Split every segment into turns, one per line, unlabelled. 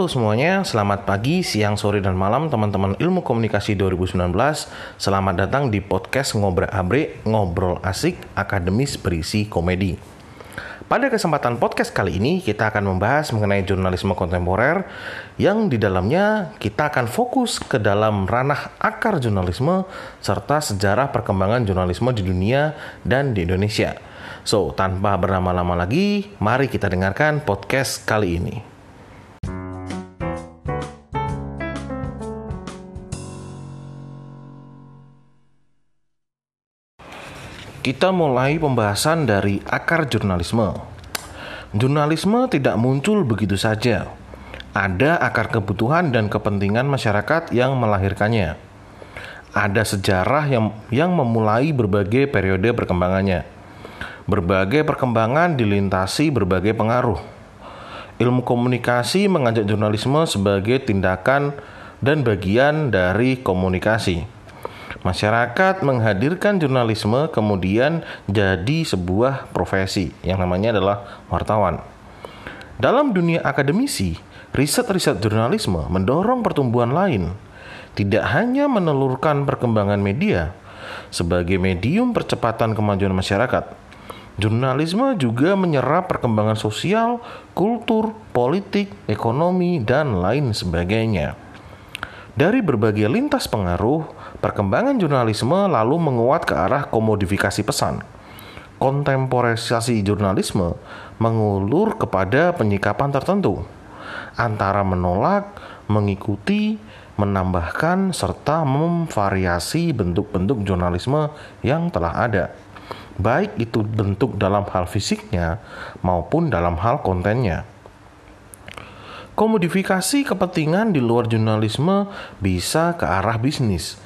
Halo semuanya, selamat pagi, siang, sore, dan malam teman-teman ilmu komunikasi 2019 Selamat datang di podcast Ngobrol Abre, Ngobrol Asik, Akademis Berisi Komedi. Pada kesempatan podcast kali ini kita akan membahas mengenai jurnalisme kontemporer Yang di dalamnya kita akan fokus ke dalam ranah akar jurnalisme Serta sejarah perkembangan jurnalisme di dunia dan di Indonesia. So, tanpa berlama-lama lagi, mari kita dengarkan podcast kali ini. Kita mulai pembahasan dari akar jurnalisme. Jurnalisme tidak muncul begitu saja. Ada akar kebutuhan dan kepentingan masyarakat yang melahirkannya. Ada sejarah yang yang memulai berbagai periode perkembangannya. Berbagai perkembangan dilintasi berbagai pengaruh. Ilmu komunikasi mengajak jurnalisme sebagai tindakan dan bagian dari komunikasi Masyarakat menghadirkan jurnalisme kemudian jadi sebuah profesi yang namanya adalah wartawan. Dalam dunia akademisi, riset-riset jurnalisme mendorong pertumbuhan lain, tidak hanya menelurkan perkembangan media sebagai medium percepatan kemajuan masyarakat. Jurnalisme juga menyerap perkembangan sosial, kultur, politik, ekonomi, dan lain sebagainya. Dari berbagai lintas pengaruh, Perkembangan jurnalisme lalu menguat ke arah komodifikasi pesan. Kontemporisasi jurnalisme mengulur kepada penyikapan tertentu antara menolak, mengikuti, menambahkan, serta memvariasi bentuk-bentuk jurnalisme yang telah ada, baik itu bentuk dalam hal fisiknya maupun dalam hal kontennya. Komodifikasi kepentingan di luar jurnalisme bisa ke arah bisnis,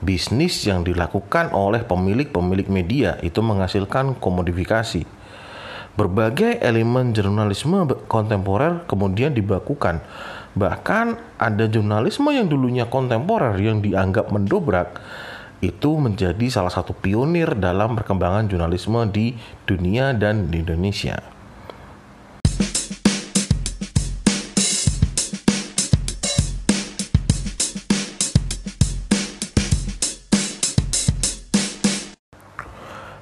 bisnis yang dilakukan oleh pemilik-pemilik media itu menghasilkan komodifikasi. Berbagai elemen jurnalisme kontemporer kemudian dibakukan. Bahkan ada jurnalisme yang dulunya kontemporer yang dianggap mendobrak itu menjadi salah satu pionir dalam perkembangan jurnalisme di dunia dan di Indonesia.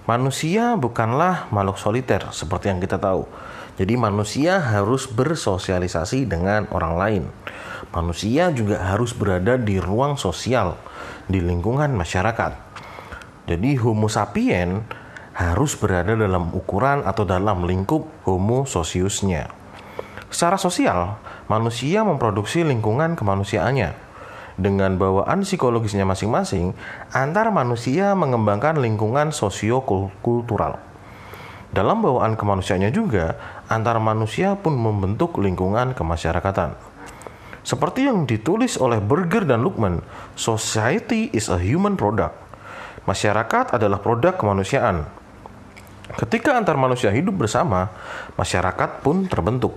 Manusia bukanlah makhluk soliter seperti yang kita tahu. Jadi manusia harus bersosialisasi dengan orang lain. Manusia juga harus berada di ruang sosial, di lingkungan masyarakat. Jadi homo sapien harus berada dalam ukuran atau dalam lingkup homo sociusnya. Secara sosial, manusia memproduksi lingkungan kemanusiaannya dengan bawaan psikologisnya masing-masing, antar manusia mengembangkan lingkungan sosio-kultural. Dalam bawaan kemanusiaannya juga, antar manusia pun membentuk lingkungan kemasyarakatan. Seperti yang ditulis oleh Berger dan Lukman, society is a human product. Masyarakat adalah produk kemanusiaan. Ketika antar manusia hidup bersama, masyarakat pun terbentuk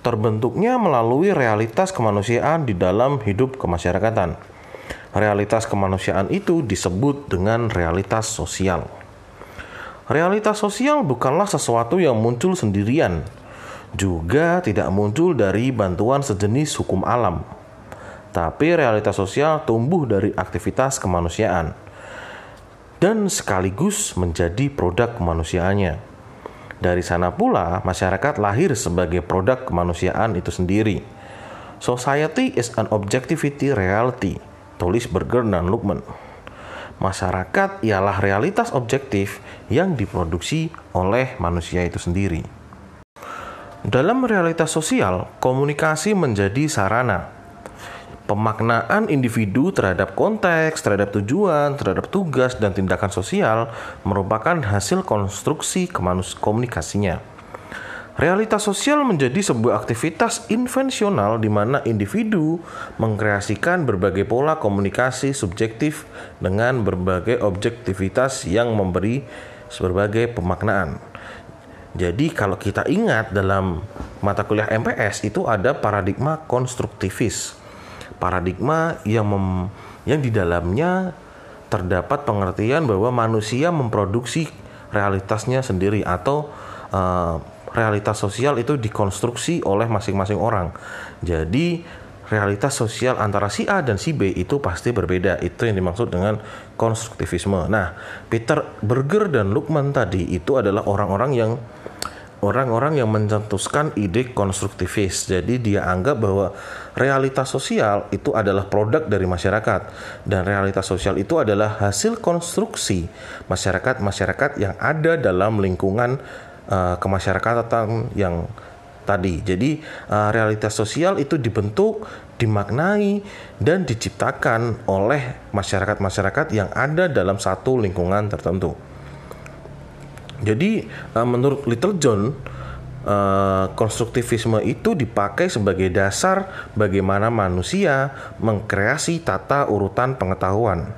terbentuknya melalui realitas kemanusiaan di dalam hidup kemasyarakatan. Realitas kemanusiaan itu disebut dengan realitas sosial. Realitas sosial bukanlah sesuatu yang muncul sendirian, juga tidak muncul dari bantuan sejenis hukum alam. Tapi realitas sosial tumbuh dari aktivitas kemanusiaan dan sekaligus menjadi produk kemanusiaannya. Dari sana pula masyarakat lahir sebagai produk kemanusiaan itu sendiri. Society is an objectivity reality, tulis Berger dan Lukman. Masyarakat ialah realitas objektif yang diproduksi oleh manusia itu sendiri. Dalam realitas sosial, komunikasi menjadi sarana Pemaknaan individu terhadap konteks, terhadap tujuan, terhadap tugas, dan tindakan sosial merupakan hasil konstruksi komunikasinya. Realitas sosial menjadi sebuah aktivitas invensional di mana individu mengkreasikan berbagai pola komunikasi subjektif dengan berbagai objektivitas yang memberi berbagai pemaknaan. Jadi kalau kita ingat dalam mata kuliah MPS itu ada paradigma konstruktivis paradigma yang mem, yang di dalamnya terdapat pengertian bahwa manusia memproduksi realitasnya sendiri atau uh, realitas sosial itu dikonstruksi oleh masing-masing orang. Jadi realitas sosial antara si A dan si B itu pasti berbeda. Itu yang dimaksud dengan konstruktivisme. Nah, Peter Berger dan Lukman tadi itu adalah orang-orang yang orang-orang yang mencetuskan ide konstruktivis. Jadi dia anggap bahwa realitas sosial itu adalah produk dari masyarakat dan realitas sosial itu adalah hasil konstruksi masyarakat-masyarakat yang ada dalam lingkungan uh, kemasyarakatan yang tadi. Jadi uh, realitas sosial itu dibentuk, dimaknai dan diciptakan oleh masyarakat-masyarakat yang ada dalam satu lingkungan tertentu. Jadi uh, menurut Little John uh, konstruktivisme itu dipakai sebagai dasar bagaimana manusia mengkreasi tata urutan pengetahuan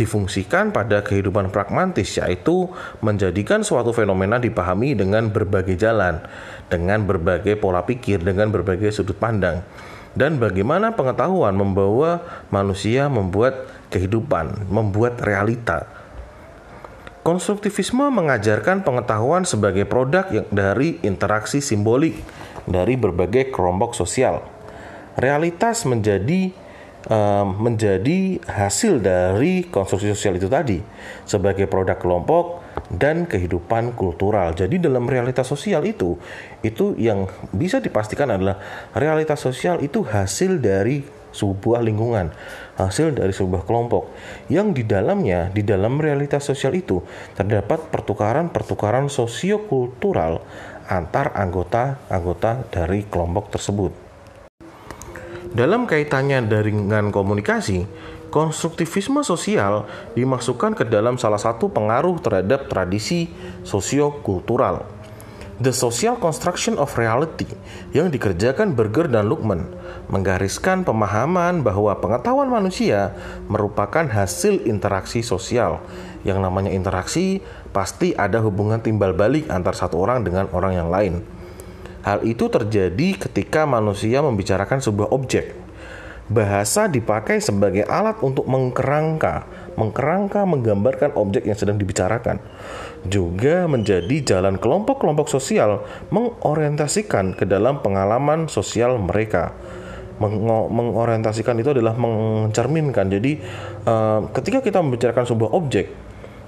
difungsikan pada kehidupan pragmatis yaitu menjadikan suatu fenomena dipahami dengan berbagai jalan, dengan berbagai pola pikir, dengan berbagai sudut pandang. Dan bagaimana pengetahuan membawa manusia membuat kehidupan, membuat realita. Konstruktivisme mengajarkan pengetahuan sebagai produk yang dari interaksi simbolik dari berbagai kelompok sosial. Realitas menjadi menjadi hasil dari konstruksi sosial itu tadi sebagai produk kelompok dan kehidupan kultural. Jadi dalam realitas sosial itu itu yang bisa dipastikan adalah realitas sosial itu hasil dari sebuah lingkungan, hasil dari sebuah kelompok yang di dalamnya di dalam realitas sosial itu terdapat pertukaran-pertukaran sosiokultural antar anggota-anggota dari kelompok tersebut. Dalam kaitannya dengan komunikasi, konstruktivisme sosial dimasukkan ke dalam salah satu pengaruh terhadap tradisi sosiokultural. The Social Construction of Reality yang dikerjakan Berger dan Lukman menggariskan pemahaman bahwa pengetahuan manusia merupakan hasil interaksi sosial. Yang namanya interaksi pasti ada hubungan timbal balik antar satu orang dengan orang yang lain. Hal itu terjadi ketika manusia membicarakan sebuah objek. Bahasa dipakai sebagai alat untuk mengkerangka, mengkerangka menggambarkan objek yang sedang dibicarakan. Juga menjadi jalan kelompok-kelompok sosial mengorientasikan ke dalam pengalaman sosial mereka. mengorientasikan itu adalah mencerminkan. Jadi, uh, ketika kita membicarakan sebuah objek,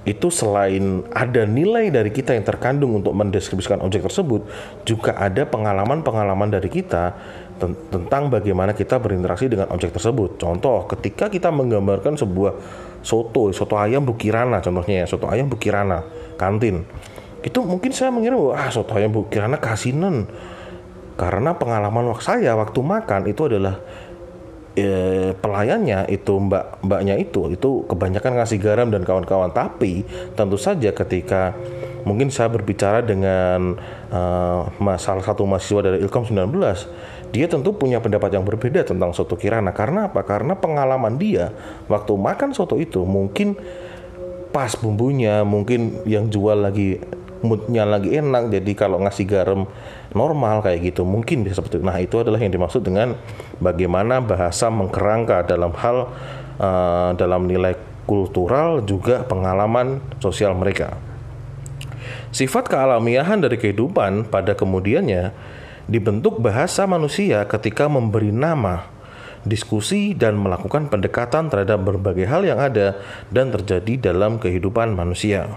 itu selain ada nilai dari kita yang terkandung untuk mendeskripsikan objek tersebut, juga ada pengalaman-pengalaman dari kita tentang bagaimana kita berinteraksi dengan objek tersebut. Contoh, ketika kita menggambarkan sebuah soto, soto ayam Bukirana contohnya ya, soto ayam Bukirana, kantin. Itu mungkin saya mengira, wah soto ayam Bukirana kasinan. Karena pengalaman saya waktu makan itu adalah eh, pelayannya itu mbak mbaknya itu itu kebanyakan ngasih garam dan kawan-kawan tapi tentu saja ketika mungkin saya berbicara dengan uh, salah satu mahasiswa dari Ilkom 19 dia tentu punya pendapat yang berbeda tentang soto kirana karena apa karena pengalaman dia waktu makan soto itu mungkin pas bumbunya mungkin yang jual lagi moodnya lagi enak jadi kalau ngasih garam normal kayak gitu mungkin bisa seperti itu. Nah itu adalah yang dimaksud dengan bagaimana bahasa mengkerangka dalam hal uh, dalam nilai kultural juga pengalaman sosial mereka. Sifat kealamiahan dari kehidupan pada kemudiannya dibentuk bahasa manusia ketika memberi nama, diskusi, dan melakukan pendekatan terhadap berbagai hal yang ada dan terjadi dalam kehidupan manusia.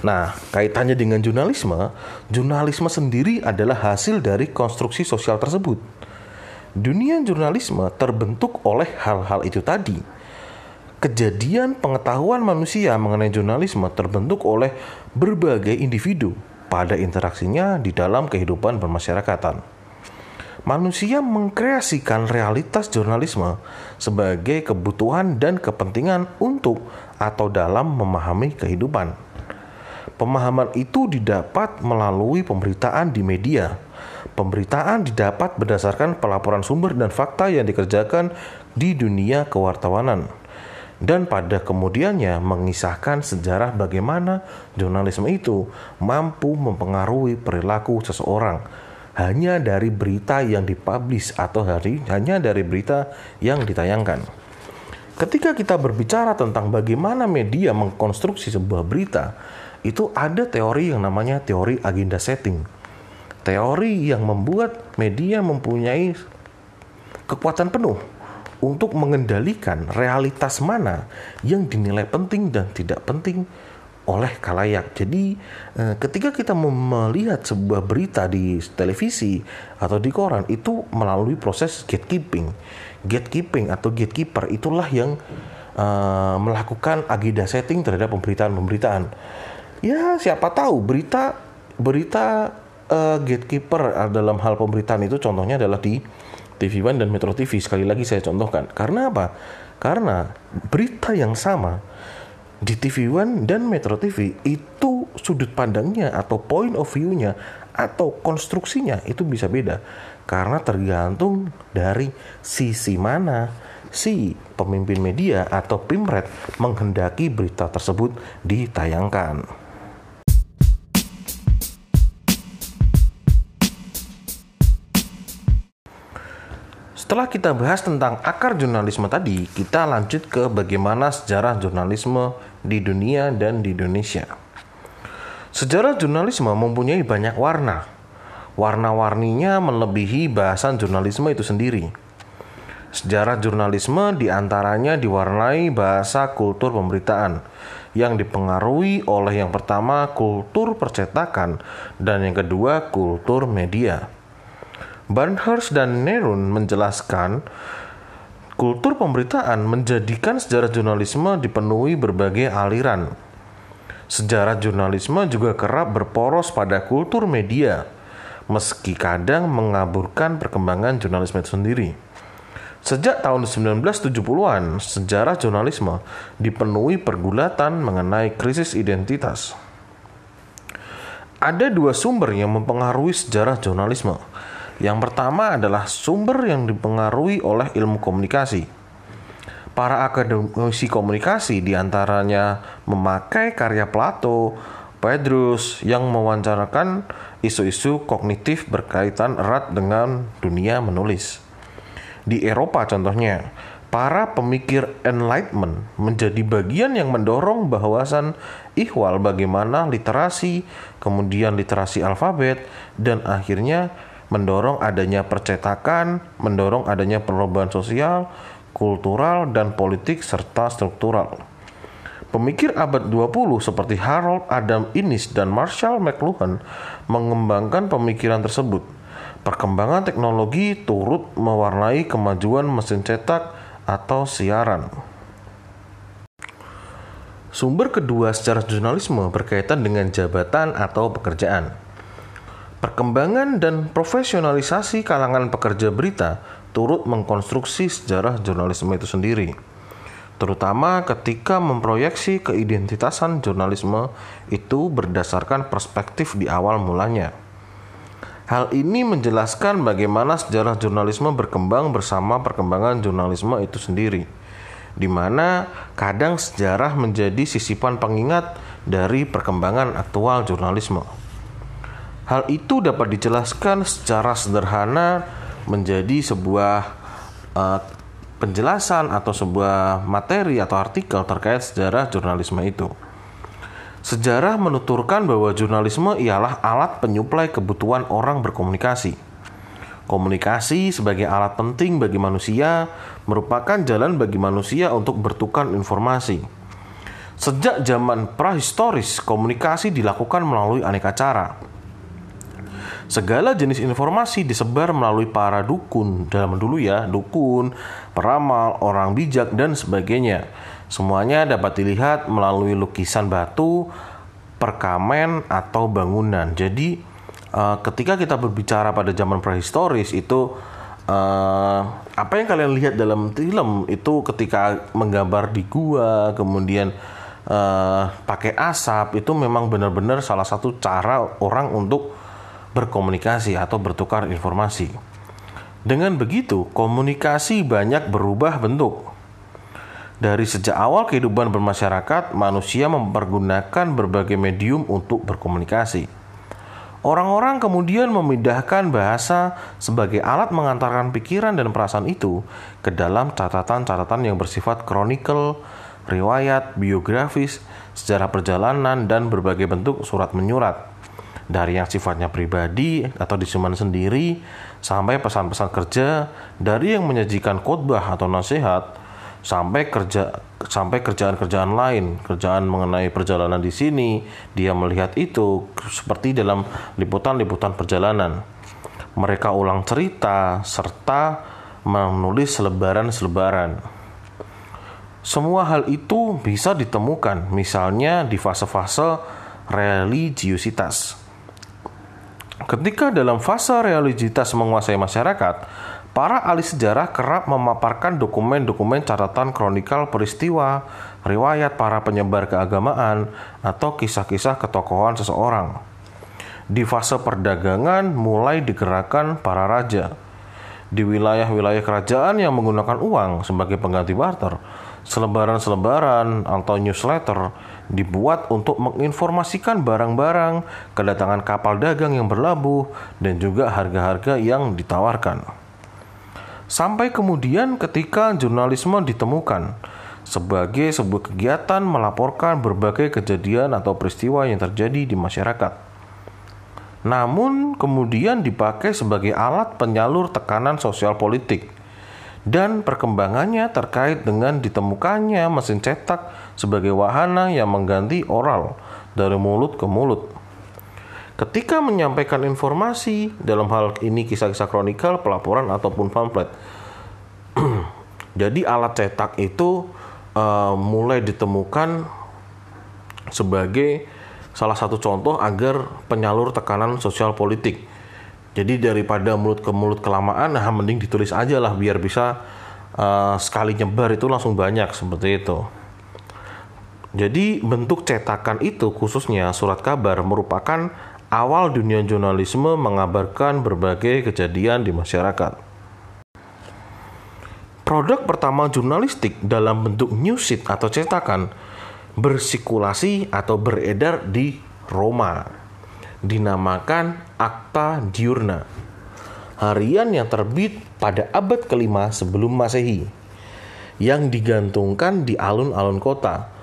Nah, kaitannya dengan jurnalisme, jurnalisme sendiri adalah hasil dari konstruksi sosial tersebut. Dunia jurnalisme terbentuk oleh hal-hal itu tadi. Kejadian pengetahuan manusia mengenai jurnalisme terbentuk oleh berbagai individu pada interaksinya di dalam kehidupan bermasyarakatan. Manusia mengkreasikan realitas jurnalisme sebagai kebutuhan dan kepentingan untuk atau dalam memahami kehidupan. Pemahaman itu didapat melalui pemberitaan di media. Pemberitaan didapat berdasarkan pelaporan sumber dan fakta yang dikerjakan di dunia kewartawanan. Dan pada kemudiannya mengisahkan sejarah bagaimana jurnalisme itu mampu mempengaruhi perilaku seseorang hanya dari berita yang dipublish atau hari hanya dari berita yang ditayangkan. Ketika kita berbicara tentang bagaimana media mengkonstruksi sebuah berita, itu ada teori yang namanya teori agenda setting. Teori yang membuat media mempunyai kekuatan penuh untuk mengendalikan realitas mana yang dinilai penting dan tidak penting oleh kalayak. Jadi eh, ketika kita melihat sebuah berita di televisi atau di koran itu melalui proses gatekeeping. Gatekeeping atau gatekeeper itulah yang uh, melakukan agenda setting terhadap pemberitaan-pemberitaan. Ya siapa tahu berita berita uh, gatekeeper dalam hal pemberitaan itu contohnya adalah di TV One dan Metro TV. Sekali lagi saya contohkan. Karena apa? Karena berita yang sama di TV One dan Metro TV itu sudut pandangnya atau point of view-nya atau konstruksinya itu bisa beda karena tergantung dari sisi mana si pemimpin media atau pimret menghendaki berita tersebut ditayangkan. Setelah kita bahas tentang akar jurnalisme tadi, kita lanjut ke bagaimana sejarah jurnalisme di dunia dan di Indonesia. Sejarah jurnalisme mempunyai banyak warna. Warna-warninya melebihi bahasan jurnalisme itu sendiri. Sejarah jurnalisme di antaranya diwarnai bahasa kultur pemberitaan yang dipengaruhi oleh yang pertama kultur percetakan dan yang kedua kultur media. Barnhurst dan Nerun menjelaskan kultur pemberitaan menjadikan sejarah jurnalisme dipenuhi berbagai aliran. Sejarah jurnalisme juga kerap berporos pada kultur media, meski kadang mengaburkan perkembangan jurnalisme itu sendiri. Sejak tahun 1970-an, sejarah jurnalisme dipenuhi pergulatan mengenai krisis identitas. Ada dua sumber yang mempengaruhi sejarah jurnalisme, yang pertama adalah sumber yang dipengaruhi oleh ilmu komunikasi. Para akademisi komunikasi di antaranya memakai karya Plato, Pedrus yang mewawancarakan isu-isu kognitif berkaitan erat dengan dunia menulis. Di Eropa contohnya, para pemikir Enlightenment menjadi bagian yang mendorong bahasan ihwal bagaimana literasi, kemudian literasi alfabet, dan akhirnya mendorong adanya percetakan, mendorong adanya perubahan sosial, kultural, dan politik serta struktural. Pemikir abad 20 seperti Harold Adam Innis dan Marshall McLuhan mengembangkan pemikiran tersebut. Perkembangan teknologi turut mewarnai kemajuan mesin cetak atau siaran. Sumber kedua secara jurnalisme berkaitan dengan jabatan atau pekerjaan. Perkembangan dan profesionalisasi kalangan pekerja berita turut mengkonstruksi sejarah jurnalisme itu sendiri, terutama ketika memproyeksi keidentitasan jurnalisme itu berdasarkan perspektif di awal mulanya. Hal ini menjelaskan bagaimana sejarah jurnalisme berkembang bersama perkembangan jurnalisme itu sendiri, di mana kadang sejarah menjadi sisipan pengingat dari perkembangan aktual jurnalisme. Hal itu dapat dijelaskan secara sederhana menjadi sebuah uh, penjelasan atau sebuah materi atau artikel terkait sejarah jurnalisme itu. Sejarah menuturkan bahwa jurnalisme ialah alat penyuplai kebutuhan orang berkomunikasi. Komunikasi sebagai alat penting bagi manusia merupakan jalan bagi manusia untuk bertukar informasi. Sejak zaman prahistoris, komunikasi dilakukan melalui aneka cara Segala jenis informasi disebar melalui para dukun, dalam dulu ya, dukun, peramal, orang bijak, dan sebagainya. Semuanya dapat dilihat melalui lukisan batu, perkamen, atau bangunan. Jadi, uh, ketika kita berbicara pada zaman prehistoris itu uh, apa yang kalian lihat dalam film itu ketika menggambar di gua, kemudian uh, pakai asap itu memang benar-benar salah satu cara orang untuk berkomunikasi atau bertukar informasi. Dengan begitu, komunikasi banyak berubah bentuk. Dari sejak awal kehidupan bermasyarakat, manusia mempergunakan berbagai medium untuk berkomunikasi. Orang-orang kemudian memindahkan bahasa sebagai alat mengantarkan pikiran dan perasaan itu ke dalam catatan-catatan yang bersifat chronicle, riwayat, biografis, sejarah perjalanan, dan berbagai bentuk surat menyurat. Dari yang sifatnya pribadi atau disimpan sendiri, sampai pesan-pesan kerja, dari yang menyajikan khotbah atau nasihat, sampai kerja sampai kerjaan-kerjaan lain, kerjaan mengenai perjalanan di sini, dia melihat itu seperti dalam liputan-liputan perjalanan. Mereka ulang cerita serta menulis selebaran-selebaran. Semua hal itu bisa ditemukan misalnya di fase-fase religiusitas. Ketika dalam fase religiusitas menguasai masyarakat, Para ahli sejarah kerap memaparkan dokumen-dokumen catatan kronikal peristiwa, riwayat para penyebar keagamaan, atau kisah-kisah ketokohan seseorang. Di fase perdagangan mulai digerakkan para raja. Di wilayah-wilayah kerajaan yang menggunakan uang sebagai pengganti barter, selebaran-selebaran atau newsletter dibuat untuk menginformasikan barang-barang, kedatangan kapal dagang yang berlabuh, dan juga harga-harga yang ditawarkan. Sampai kemudian ketika jurnalisme ditemukan sebagai sebuah kegiatan melaporkan berbagai kejadian atau peristiwa yang terjadi di masyarakat. Namun kemudian dipakai sebagai alat penyalur tekanan sosial politik dan perkembangannya terkait dengan ditemukannya mesin cetak sebagai wahana yang mengganti oral dari mulut ke mulut. Ketika menyampaikan informasi dalam hal ini kisah-kisah kronikal, pelaporan ataupun pamflet. Jadi alat cetak itu uh, mulai ditemukan sebagai salah satu contoh agar penyalur tekanan sosial politik. Jadi daripada mulut ke mulut kelamaan, nah mending ditulis aja lah biar bisa uh, sekali nyebar itu langsung banyak seperti itu. Jadi bentuk cetakan itu khususnya surat kabar merupakan awal dunia jurnalisme mengabarkan berbagai kejadian di masyarakat. Produk pertama jurnalistik dalam bentuk newsheet atau cetakan bersikulasi atau beredar di Roma. Dinamakan Akta Diurna. Harian yang terbit pada abad kelima sebelum Masehi yang digantungkan di alun-alun kota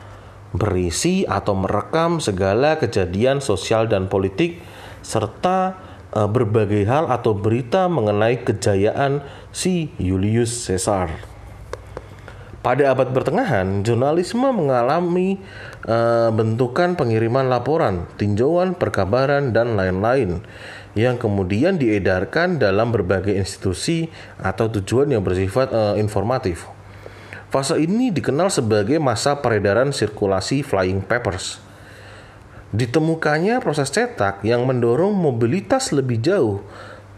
berisi atau merekam segala kejadian sosial dan politik serta e, berbagai hal atau berita mengenai kejayaan si Julius Caesar. Pada abad pertengahan, jurnalisme mengalami e, bentukan pengiriman laporan, tinjauan, perkabaran, dan lain-lain yang kemudian diedarkan dalam berbagai institusi atau tujuan yang bersifat e, informatif. Fase ini dikenal sebagai masa peredaran sirkulasi flying papers. Ditemukannya proses cetak yang mendorong mobilitas lebih jauh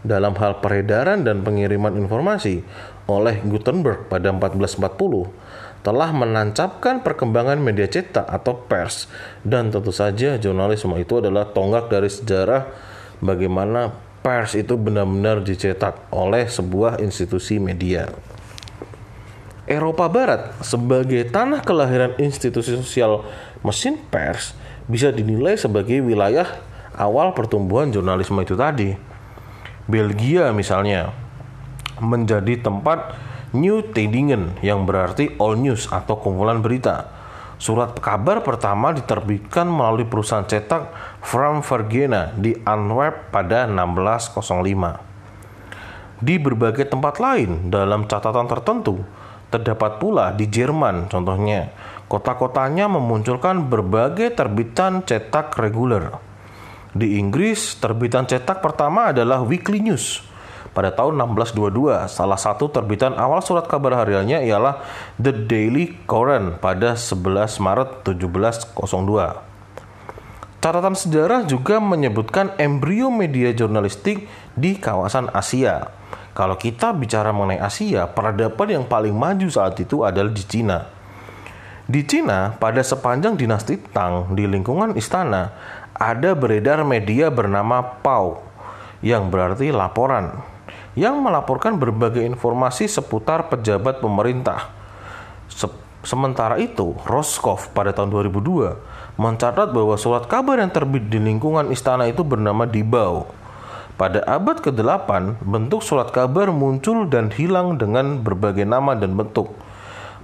dalam hal peredaran dan pengiriman informasi oleh Gutenberg pada 1440 telah menancapkan perkembangan media cetak atau pers dan tentu saja jurnalisme itu adalah tonggak dari sejarah bagaimana pers itu benar-benar dicetak oleh sebuah institusi media. Eropa Barat sebagai tanah kelahiran institusi sosial mesin pers bisa dinilai sebagai wilayah awal pertumbuhan jurnalisme itu tadi. Belgia misalnya menjadi tempat New Tedingen yang berarti all news atau kumpulan berita. Surat kabar pertama diterbitkan melalui perusahaan cetak From Vergena di Antwerp pada 1605. Di berbagai tempat lain dalam catatan tertentu, Terdapat pula di Jerman contohnya, kota-kotanya memunculkan berbagai terbitan cetak reguler. Di Inggris, terbitan cetak pertama adalah Weekly News. Pada tahun 1622, salah satu terbitan awal surat kabar hariannya ialah The Daily Courant pada 11 Maret 1702. Catatan sejarah juga menyebutkan embrio media jurnalistik di kawasan Asia. Kalau kita bicara mengenai Asia, peradaban yang paling maju saat itu adalah di Cina. Di Cina, pada sepanjang dinasti Tang di lingkungan istana, ada beredar media bernama Pao, yang berarti laporan, yang melaporkan berbagai informasi seputar pejabat pemerintah. Sementara itu, Roscoff pada tahun 2002 mencatat bahwa surat kabar yang terbit di lingkungan istana itu bernama Dibao pada abad ke-8, bentuk surat kabar muncul dan hilang dengan berbagai nama dan bentuk.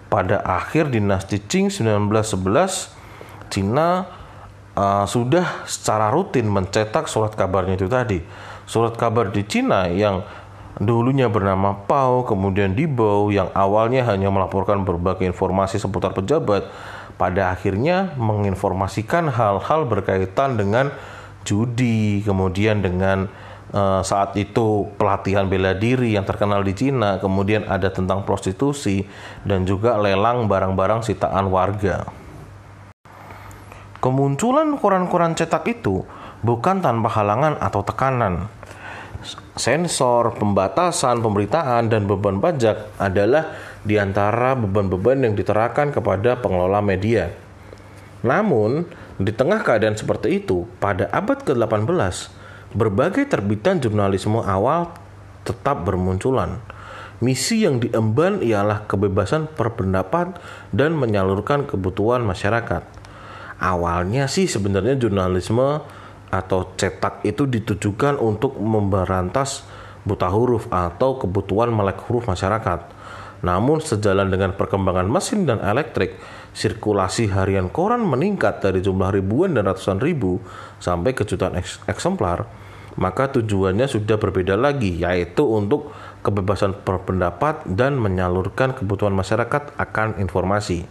pada akhir dinasti Qing 1911 Cina uh, sudah secara rutin mencetak surat kabarnya itu tadi. Surat kabar di Cina yang dulunya bernama Pao, kemudian Dibao yang awalnya hanya melaporkan berbagai informasi seputar pejabat, pada akhirnya menginformasikan hal-hal berkaitan dengan judi, kemudian dengan uh, saat itu pelatihan bela diri yang terkenal di Cina, kemudian ada tentang prostitusi dan juga lelang barang-barang sitaan warga. Kemunculan koran-koran cetak itu bukan tanpa halangan atau tekanan. Sensor, pembatasan, pemberitaan, dan beban pajak adalah di antara beban-beban yang diterapkan kepada pengelola media. Namun, di tengah keadaan seperti itu, pada abad ke-18, berbagai terbitan jurnalisme awal tetap bermunculan. Misi yang diemban ialah kebebasan berpendapat dan menyalurkan kebutuhan masyarakat. Awalnya sih sebenarnya jurnalisme atau cetak itu ditujukan untuk memberantas buta huruf atau kebutuhan melek huruf masyarakat. Namun sejalan dengan perkembangan mesin dan elektrik, sirkulasi harian koran meningkat dari jumlah ribuan dan ratusan ribu sampai ke jutaan eksemplar maka tujuannya sudah berbeda lagi, yaitu untuk kebebasan berpendapat dan menyalurkan kebutuhan masyarakat akan informasi.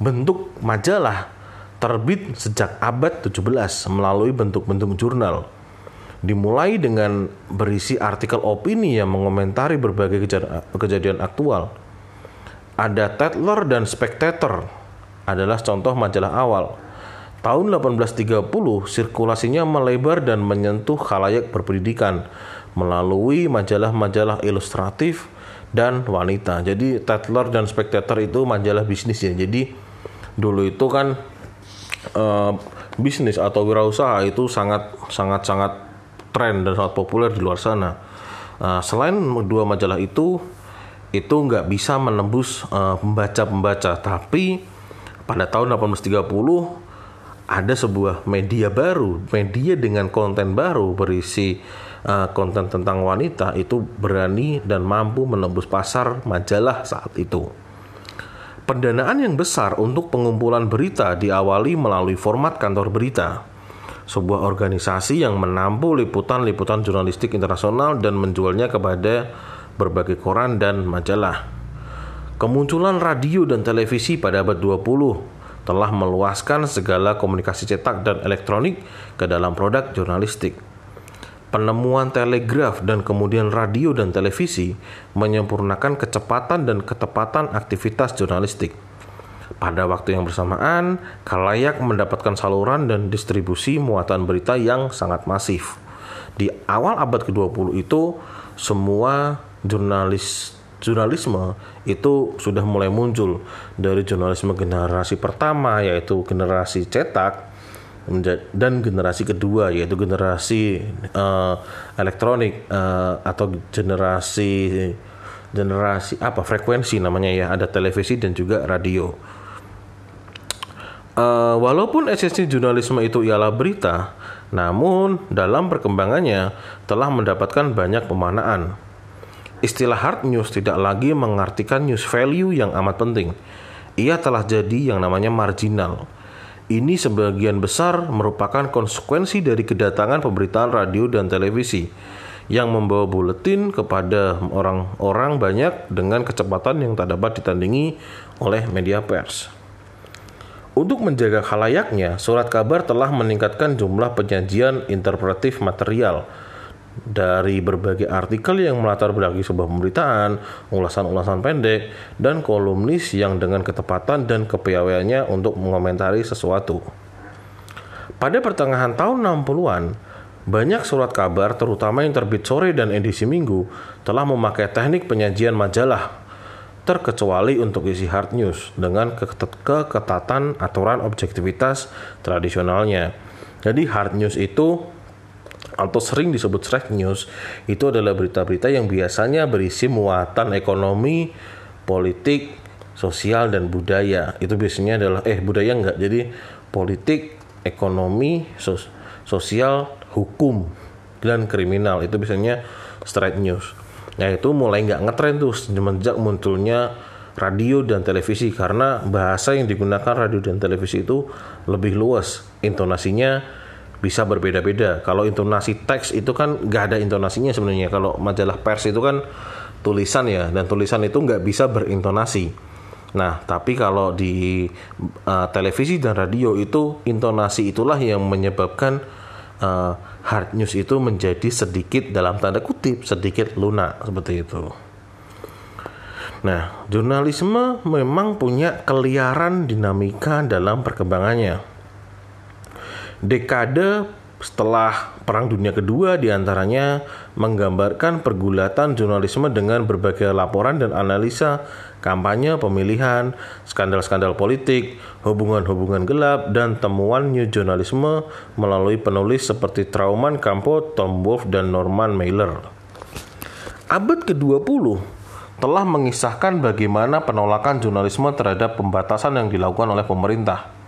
Bentuk majalah terbit sejak abad 17 melalui bentuk-bentuk jurnal. Dimulai dengan berisi artikel opini yang mengomentari berbagai kejadian aktual. Ada Tatler dan Spectator adalah contoh majalah awal Tahun 1830, sirkulasinya melebar dan menyentuh khalayak berpendidikan melalui majalah-majalah ilustratif dan wanita. Jadi Tatler dan Spectator itu majalah bisnis ya. Jadi dulu itu kan uh, bisnis atau wirausaha itu sangat sangat sangat tren dan sangat populer di luar sana. Uh, selain dua majalah itu, itu nggak bisa menembus uh, pembaca-pembaca. Tapi pada tahun 1830 ada sebuah media baru, media dengan konten baru berisi uh, konten tentang wanita itu berani dan mampu menembus pasar majalah saat itu. Pendanaan yang besar untuk pengumpulan berita diawali melalui format kantor berita, sebuah organisasi yang menampung liputan-liputan jurnalistik internasional dan menjualnya kepada berbagai koran dan majalah. Kemunculan radio dan televisi pada abad 20 telah meluaskan segala komunikasi cetak dan elektronik ke dalam produk jurnalistik. Penemuan telegraf dan kemudian radio dan televisi menyempurnakan kecepatan dan ketepatan aktivitas jurnalistik. Pada waktu yang bersamaan, kalayak mendapatkan saluran dan distribusi muatan berita yang sangat masif. Di awal abad ke-20 itu, semua jurnalis jurnalisme itu sudah mulai muncul dari jurnalisme generasi pertama yaitu generasi cetak dan generasi kedua yaitu generasi uh, elektronik uh, atau generasi generasi apa frekuensi namanya ya ada televisi dan juga radio. Uh, walaupun esensi jurnalisme itu ialah berita, namun dalam perkembangannya telah mendapatkan banyak pemaknaan Istilah hard news tidak lagi mengartikan news value yang amat penting. Ia telah jadi yang namanya marginal. Ini sebagian besar merupakan konsekuensi dari kedatangan pemberitaan radio dan televisi yang membawa buletin kepada orang-orang banyak dengan kecepatan yang tak dapat ditandingi oleh media pers. Untuk menjaga khalayaknya, surat kabar telah meningkatkan jumlah penyajian interpretif material dari berbagai artikel yang melatar belakangi sebuah pemberitaan, ulasan-ulasan pendek, dan kolumnis yang dengan ketepatan dan kepiawaiannya untuk mengomentari sesuatu. Pada pertengahan tahun 60-an, banyak surat kabar, terutama yang terbit sore dan edisi minggu, telah memakai teknik penyajian majalah, terkecuali untuk isi hard news dengan keketatan aturan objektivitas tradisionalnya. Jadi hard news itu atau sering disebut straight news itu adalah berita-berita yang biasanya berisi muatan ekonomi, politik, sosial dan budaya. Itu biasanya adalah eh budaya enggak. Jadi politik, ekonomi, sos sosial, hukum dan kriminal itu biasanya straight news. Nah itu mulai nggak ngetren tuh semenjak munculnya radio dan televisi karena bahasa yang digunakan radio dan televisi itu lebih luas intonasinya bisa berbeda-beda. Kalau intonasi teks itu kan nggak ada intonasinya sebenarnya. Kalau majalah pers itu kan tulisan ya dan tulisan itu nggak bisa berintonasi. Nah tapi kalau di uh, televisi dan radio itu intonasi itulah yang menyebabkan uh, hard news itu menjadi sedikit dalam tanda kutip sedikit lunak seperti itu. Nah, jurnalisme memang punya keliaran dinamika dalam perkembangannya. Dekade setelah Perang Dunia Kedua di antaranya menggambarkan pergulatan jurnalisme dengan berbagai laporan dan analisa kampanye pemilihan, skandal-skandal politik, hubungan-hubungan gelap, dan temuan new jurnalisme melalui penulis seperti Trauman Campo, Tom Wolfe, dan Norman Mailer. Abad ke-20 telah mengisahkan bagaimana penolakan jurnalisme terhadap pembatasan yang dilakukan oleh pemerintah.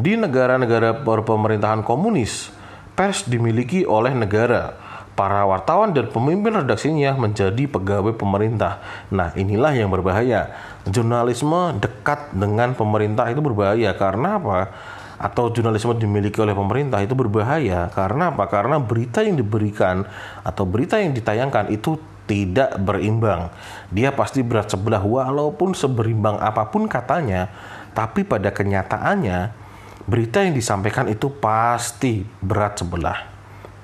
Di negara-negara pemerintahan komunis, pers dimiliki oleh negara. Para wartawan dan pemimpin redaksinya menjadi pegawai pemerintah. Nah, inilah yang berbahaya. Jurnalisme dekat dengan pemerintah itu berbahaya karena apa? Atau jurnalisme dimiliki oleh pemerintah itu berbahaya karena apa? Karena berita yang diberikan atau berita yang ditayangkan itu tidak berimbang. Dia pasti berat sebelah walaupun seberimbang apa pun katanya, tapi pada kenyataannya berita yang disampaikan itu pasti berat sebelah.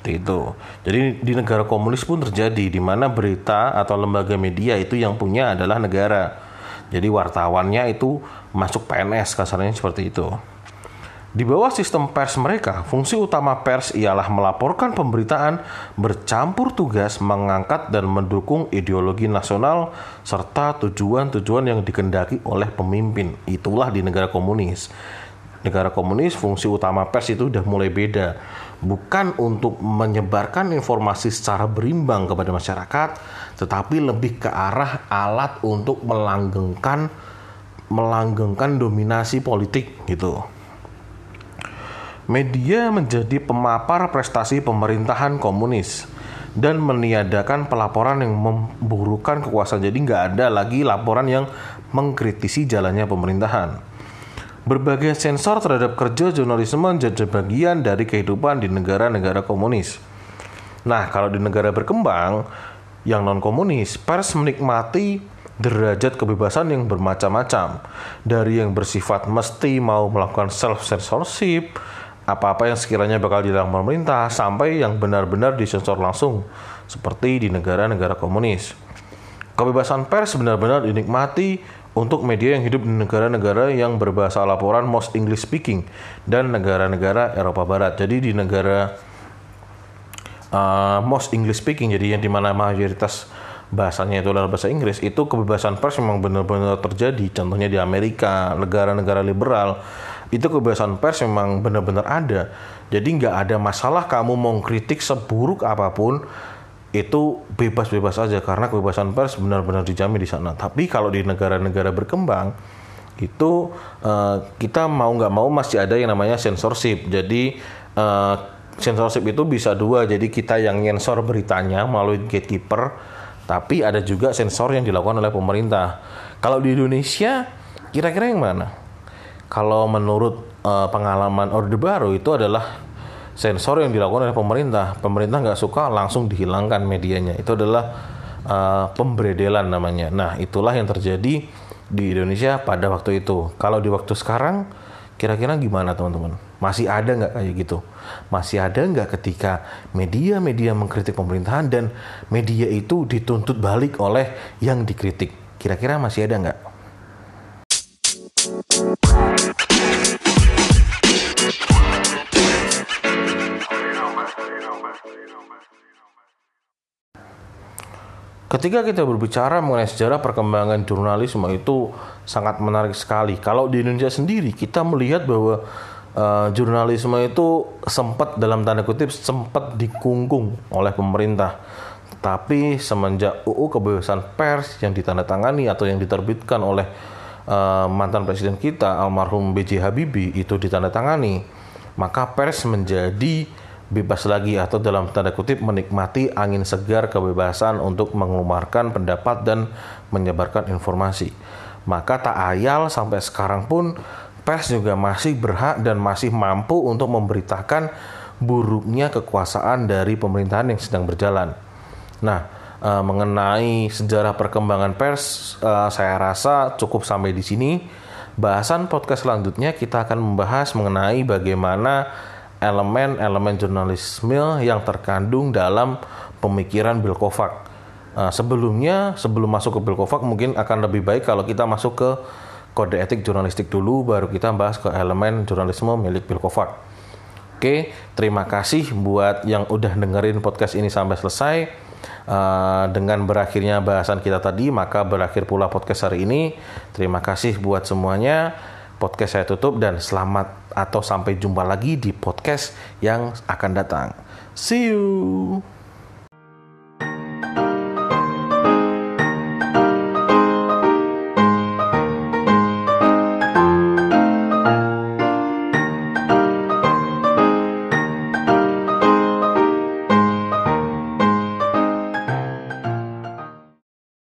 Itu. Jadi di negara komunis pun terjadi di mana berita atau lembaga media itu yang punya adalah negara. Jadi wartawannya itu masuk PNS kasarnya seperti itu. Di bawah sistem pers mereka, fungsi utama pers ialah melaporkan pemberitaan, bercampur tugas, mengangkat dan mendukung ideologi nasional serta tujuan-tujuan yang dikendaki oleh pemimpin. Itulah di negara komunis. Negara komunis fungsi utama pers itu sudah mulai beda. Bukan untuk menyebarkan informasi secara berimbang kepada masyarakat, tetapi lebih ke arah alat untuk melanggengkan melanggengkan dominasi politik gitu media menjadi pemapar prestasi pemerintahan komunis dan meniadakan pelaporan yang memburukan kekuasaan. Jadi nggak ada lagi laporan yang mengkritisi jalannya pemerintahan. Berbagai sensor terhadap kerja jurnalisme menjadi bagian dari kehidupan di negara-negara komunis. Nah, kalau di negara berkembang yang non-komunis, pers menikmati derajat kebebasan yang bermacam-macam. Dari yang bersifat mesti mau melakukan self-censorship, apa-apa yang sekiranya bakal dilakukan pemerintah sampai yang benar-benar disensor langsung seperti di negara-negara komunis. Kebebasan pers benar-benar dinikmati untuk media yang hidup di negara-negara yang berbahasa laporan most English speaking dan negara-negara Eropa Barat. Jadi di negara uh, most English speaking jadi yang di mana mayoritas bahasanya itu adalah bahasa Inggris itu kebebasan pers memang benar-benar terjadi contohnya di Amerika negara-negara liberal itu kebebasan pers memang benar-benar ada. Jadi nggak ada masalah kamu mau kritik seburuk apa pun itu bebas-bebas aja karena kebebasan pers benar-benar dijamin di sana. Tapi kalau di negara-negara berkembang itu uh, kita mau nggak mau masih ada yang namanya censorship. Jadi uh, censorship itu bisa dua. Jadi kita yang nyensor beritanya melalui gatekeeper, tapi ada juga sensor yang dilakukan oleh pemerintah. Kalau di Indonesia kira-kira yang mana? kalau menurut uh, pengalaman Orde Baru itu adalah sensor yang dilakukan oleh pemerintah. Pemerintah nggak suka langsung dihilangkan medianya. Itu adalah uh, pemberedelan namanya. Nah itulah yang terjadi di Indonesia pada waktu itu. Kalau di waktu sekarang, kira-kira gimana teman-teman? Masih ada nggak kayak gitu? Masih ada nggak ketika media-media mengkritik pemerintahan dan media itu dituntut balik oleh yang dikritik? Kira-kira masih ada nggak? Ketika kita berbicara mengenai sejarah perkembangan jurnalisme itu sangat menarik sekali. Kalau di Indonesia sendiri kita melihat bahwa uh, jurnalisme itu sempat dalam tanda kutip sempat dikungkung oleh pemerintah. Tapi semenjak UU kebebasan pers yang ditandatangani atau yang diterbitkan oleh uh, mantan presiden kita almarhum B.J. Habibie itu ditandatangani, maka pers menjadi bebas lagi atau dalam tanda kutip menikmati angin segar kebebasan untuk mengeluarkan pendapat dan menyebarkan informasi. Maka tak ayal sampai sekarang pun pers juga masih berhak dan masih mampu untuk memberitakan buruknya kekuasaan dari pemerintahan yang sedang berjalan. Nah, e, mengenai sejarah perkembangan pers, e, saya rasa cukup sampai di sini. Bahasan podcast selanjutnya kita akan membahas mengenai bagaimana elemen-elemen jurnalisme yang terkandung dalam pemikiran Bill Kovac. Uh, sebelumnya, sebelum masuk ke Bill Kovac, mungkin akan lebih baik kalau kita masuk ke kode etik jurnalistik dulu, baru kita bahas ke elemen jurnalisme milik Bill Kovac. Oke, terima kasih buat yang udah dengerin podcast ini sampai selesai. Uh, dengan berakhirnya bahasan kita tadi, maka berakhir pula podcast hari ini. Terima kasih buat semuanya podcast saya tutup dan selamat atau sampai jumpa lagi di podcast yang akan datang. See you.